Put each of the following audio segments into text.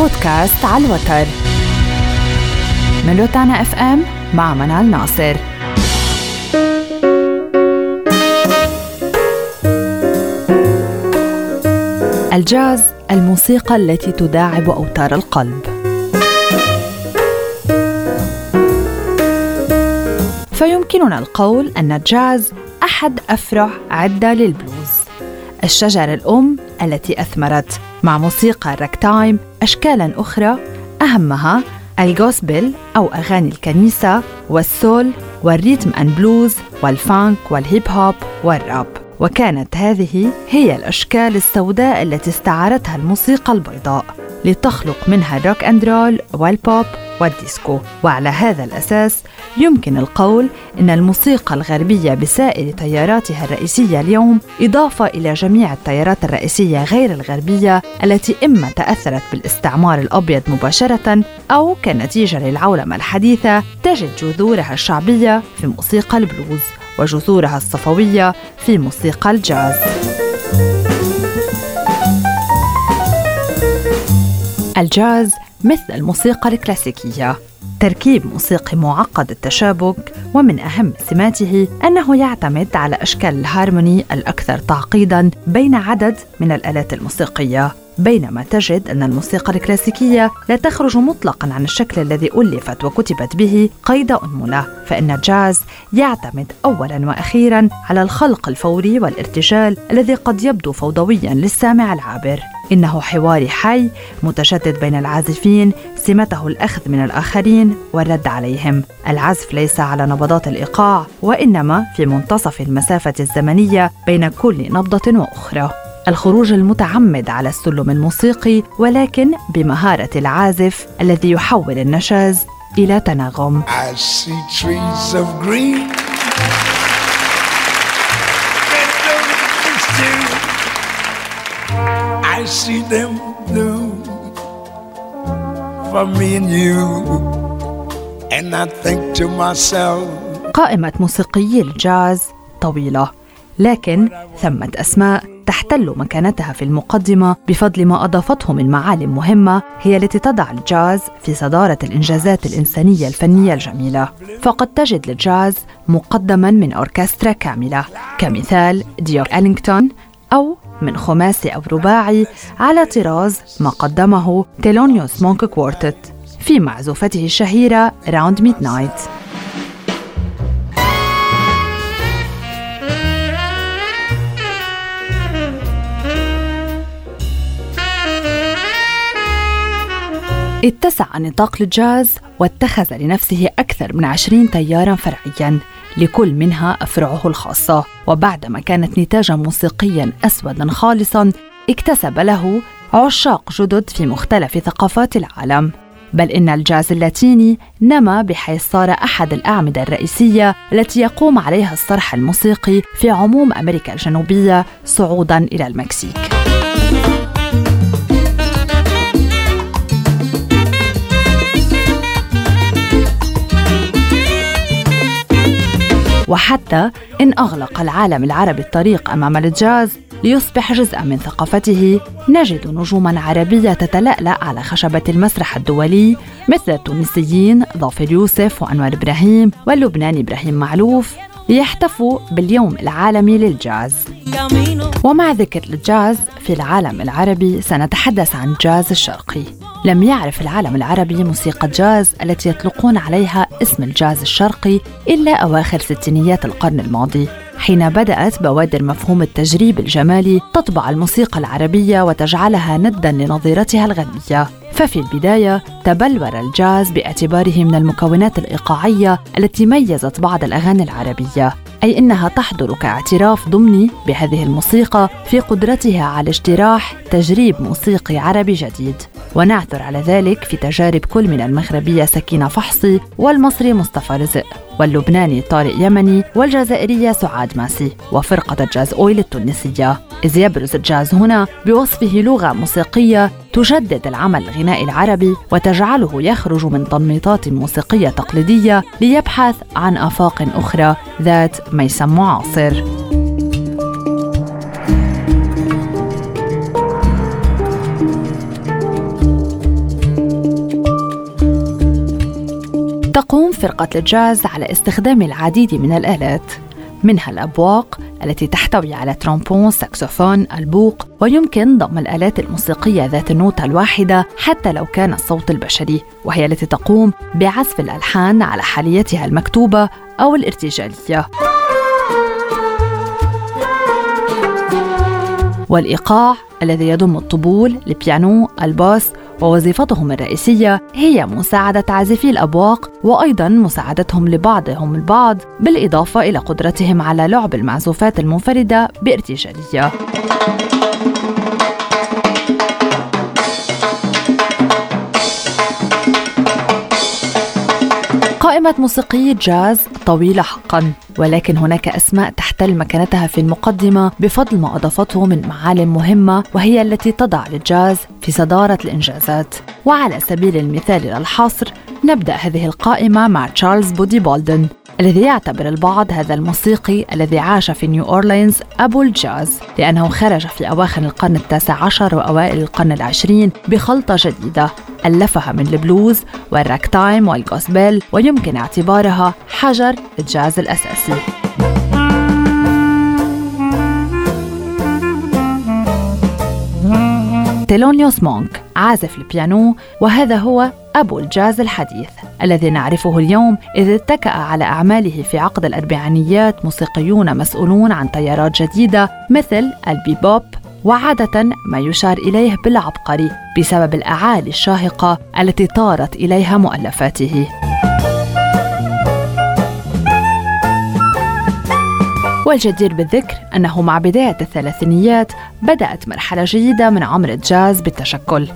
بودكاست على الوتر. من روتانا إف إم مع منال ناصر. الجاز الموسيقى التي تداعب أوتار القلب. فيمكننا القول أن الجاز أحد أفرع عدة للبلوز. الشجره الأم التي أثمرت مع موسيقى ال ragtime اشكالا أخرى أهمها ال gospel أو أغاني الكنيسة وال soul وال rhythm and blues وال funk والهيب هوب والراب وكانت هذه هي الأشكال السوداء التي استعارتها الموسيقى البيضاء لتخلق منها ال rock and roll والبوب والديسكو. وعلى هذا الأساس يمكن القول إن الموسيقى الغربية بسائر تياراتها الرئيسية اليوم إضافة إلى جميع التيارات الرئيسية غير الغربية التي إما تأثرت بالاستعمار الأبيض مباشرة أو كنتيجة للعولمة الحديثة تجد جذورها الشعبية في موسيقى البلوز. وجذورها الصفوية في موسيقى الجاز. الجاز مثل الموسيقى الكلاسيكية تركيب موسيقي معقد التشابك ومن أهم سماته أنه يعتمد على أشكال الهارموني الأكثر تعقيداً بين عدد من الآلات الموسيقية بينما تجد أن الموسيقى الكلاسيكية لا تخرج مطلقا عن الشكل الذي ألفت وكتبت به قيد أنملة فإن الجاز يعتمد أولا وأخيرا على الخلق الفوري والارتجال الذي قد يبدو فوضويا للسامع العابر. إنه حوار حي متشدد بين العازفين سمته الأخذ من الآخرين والرد عليهم. العزف ليس على نبضات الإيقاع وإنما في منتصف المسافة الزمنية بين كل نبضة وأخرى. الخروج المتعمد على السلم الموسيقي ولكن بمهارة العازف الذي يحول النشاز إلى تناغم I see trees of green. I see them blue for me and you. And I think to myself قائمة موسيقيي الجاز طويلة لكن ثمة أسماء تحتل مكانتها في المقدمة بفضل ما أضافته من معالم مهمة هي التي تضع الجاز في صدارة الإنجازات الإنسانية الفنية الجميلة. فقد تجد للجاز مقدما من أوركسترا كاملة كمثال ديوك ألينغتون أو من خماسي أو رباعي على طراز ما قدمه تيلونيوس مونك quartet في معزوفته الشهيرة Round Midnight اتسع نطاق الجاز واتخذ لنفسه أكثر من عشرين تيارا فرعيا لكل منها أفرعه الخاصة وبعدما كانت نتاجا موسيقيا أسودا خالصا اكتسب له عشاق جدد في مختلف ثقافات العالم. بل إن الجاز اللاتيني نما بحيث صار أحد الأعمدة الرئيسية التي يقوم عليها الصرح الموسيقي في عموم أمريكا الجنوبية صعودا إلى المكسيك. وحتى إن أغلق العالم العربي الطريق أمام الجاز ليصبح جزءا من ثقافته نجد نجوما عربية تتلألأ على خشبة المسرح الدولي مثل التونسيين ظافر يوسف وأنور براهم واللبناني إبراهيم معلوف. ليحتفوا باليوم العالمي للجاز. ومع ذكر الجاز في العالم العربي سنتحدث عن الجاز الشرقي. لم يعرف العالم العربي موسيقى الجاز التي يطلقون عليها اسم الجاز الشرقي إلا أواخر ستينيات القرن الماضي. حين بدأت بوادر مفهوم التجريب الجمالي تطبع الموسيقى العربية وتجعلها ندا لنظيرتها الغربية ففي البداية تبلور الجاز باعتباره من المكونات الإيقاعية التي ميزت بعض الأغاني العربية أي أنها تحضر كاعتراف ضمني بهذه الموسيقى في قدرتها على اجتراح تجريب موسيقي عربي جديد. ونعثر على ذلك في تجارب كل من المغربية سكينة فحصي والمصري مصطفى رزق واللبناني طارق يمني والجزائرية سعاد ماسي وفرقة الجاز أويل التونسية. إذ يبرز الجاز هنا بوصفه لغة موسيقية تجدد العمل الغنائي العربي وتجعله يخرج من تنميطات موسيقية تقليدية ليبحث عن آفاق أخرى ذات ميسم معاصر. تقوم فرقة الجاز على استخدام العديد من الآلات منها الأبواق التي تحتوي على ترومبون، ساكسوفون، البوق ويمكن ضم الآلات الموسيقية ذات النوتة الواحدة حتى لو كان الصوت البشري وهي التي تقوم بعزف الألحان على حالتها المكتوبة أو الارتجالية. والإيقاع الذي يضم الطبول، البيانو، ال bass ووظيفتهم الرئيسية هي مساعدة عازفي الأبواق وأيضا مساعدتهم لبعضهم البعض بالإضافة إلى قدرتهم على لعب المعزوفات المنفردة بارتجالية. قائمة موسيقي جاز طويلة حقا ولكن هناك أسماء تحتل مكانتها في المقدمة بفضل ما أضافته من معالم مهمة وهي التي تضع للجاز في صدارة الإنجازات. وعلى سبيل المثال لا الحصر نبدأ هذه القائمة مع تشارلز بادي بولدن. الذي يعتبر البعض هذا الموسيقي الذي عاش في نيو أورلينز أبو الجاز لأنه خرج في أواخر القرن التاسع عشر وأوائل القرن العشرين بخلطة جديدة ألفها من البلوز وال ragtime وال gospel ويمكن اعتبارها حجر الجاز الأساسي. تيلونيوس مونك عازف البيانو وهذا هو أبو الجاز الحديث. الذي نعرفه اليوم إذ اتكأ على أعماله في عقد الأربعينيات موسيقيون مسؤولون عن تيارات جديدة مثل ال bebop وعادة ما يشار إليه بالعبقري بسبب الأعالي الشاهقة التي طارت إليها مؤلفاته. والجدير بالذكر أنه مع بداية الثلاثينيات بدأت مرحلة جديدة من عمر الجاز بالتشكل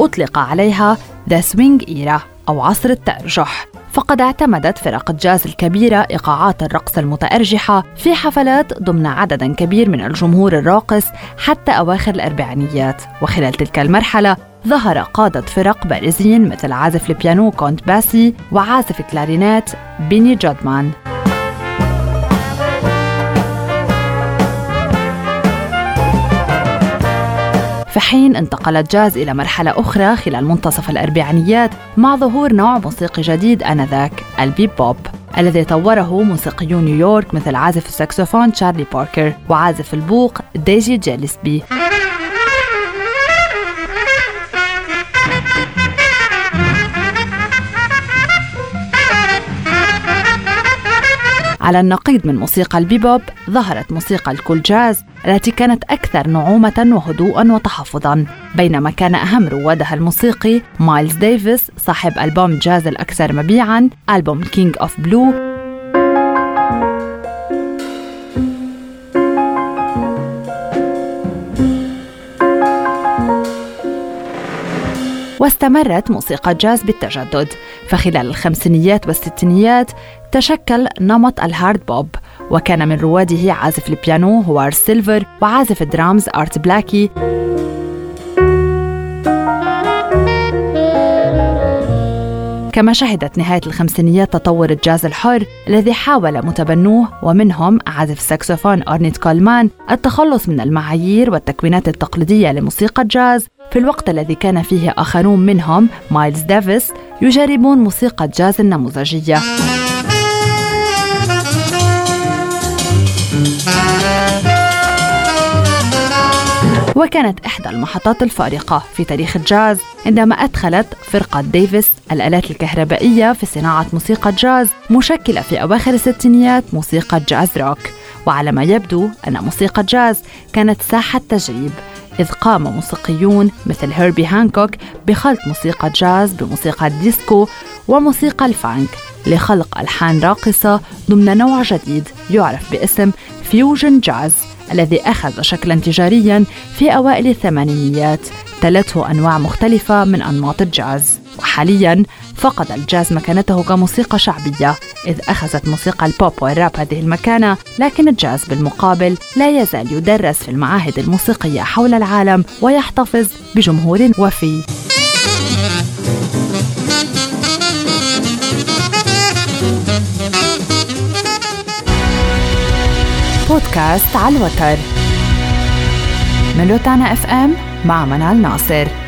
أطلق عليها the swing era أو عصر التأرجح. فقد اعتمدت فرق الجاز الكبيرة إيقاعات الرقص المتأرجحة في حفلات ضمن عدد كبير من الجمهور الراقص حتى أواخر الأربعينيات. وخلال تلك المرحلة ظهر قادة فرق بارزين مثل عازف البيانو كونت باسي وعازف الكلارينات بيني جودمان. في حين انتقل الجاز إلى مرحلة أخرى خلال منتصف الأربعينيات مع ظهور نوع موسيقي جديد آنذاك ال bebop الذي طوره موسيقيو نيويورك مثل عازف الساكسوفون تشارلي باركر وعازف البوق ديزي جيلسبي على النقيض من موسيقى ال bebop ظهرت موسيقى ال cool jazz التي كانت أكثر نعومة وهدوءا وتحفظا. بينما كان أهم روادها الموسيقي مايلز ديفيس صاحب ألبوم جاز الأكثر مبيعا ألبوم Kind of Blue واستمرت موسيقى الجاز بالتجدد. فخلال الخمسينيات والستينيات تشكل نمط ال hard bop وكان من رواده عازف البيانو هوراس سيلفر وعازف الدرامز آرت بلاكي. كما شهدت نهاية الخمسينيات تطور الجاز الحر الذي حاول متبنوه ومنهم عازف الساكسوفون أورنيت كولمان التخلص من المعايير والتكوينات التقليدية لموسيقى الجاز. في الوقت الذي كان فيه آخرون منهم مايلز ديفيس يجربون موسيقى الجاز النموذجية. وكانت إحدى المحطات الفارقة في تاريخ الجاز عندما أدخلت فرقة ديفيس الآلات الكهربائية في صناعة موسيقى الجاز مشكلة في أواخر الستينيات موسيقى jazz rock. وعلى ما يبدو أن موسيقى الجاز كانت ساحة تجريب إذ قام موسيقيون مثل هيربي هانكوك بخلط موسيقى جاز بموسيقى الديسكو وموسيقى ال funk لخلق ألحان راقصة ضمن نوع جديد يعرف باسم fusion jazz. الذي أخذ شكلا تجاريا في أوائل الثمانينيات. تلته أنواع مختلفة من أنماط الجاز. وحاليا فقد الجاز مكانته كموسيقى شعبية إذ أخذت موسيقى البوب والراب هذه المكانة لكن الجاز بالمقابل لا يزال يدرس في المعاهد الموسيقية حول العالم ويحتفظ بجمهور وفي. بودكاست على الوتر. من روتانا اف ام مع منال ناصر.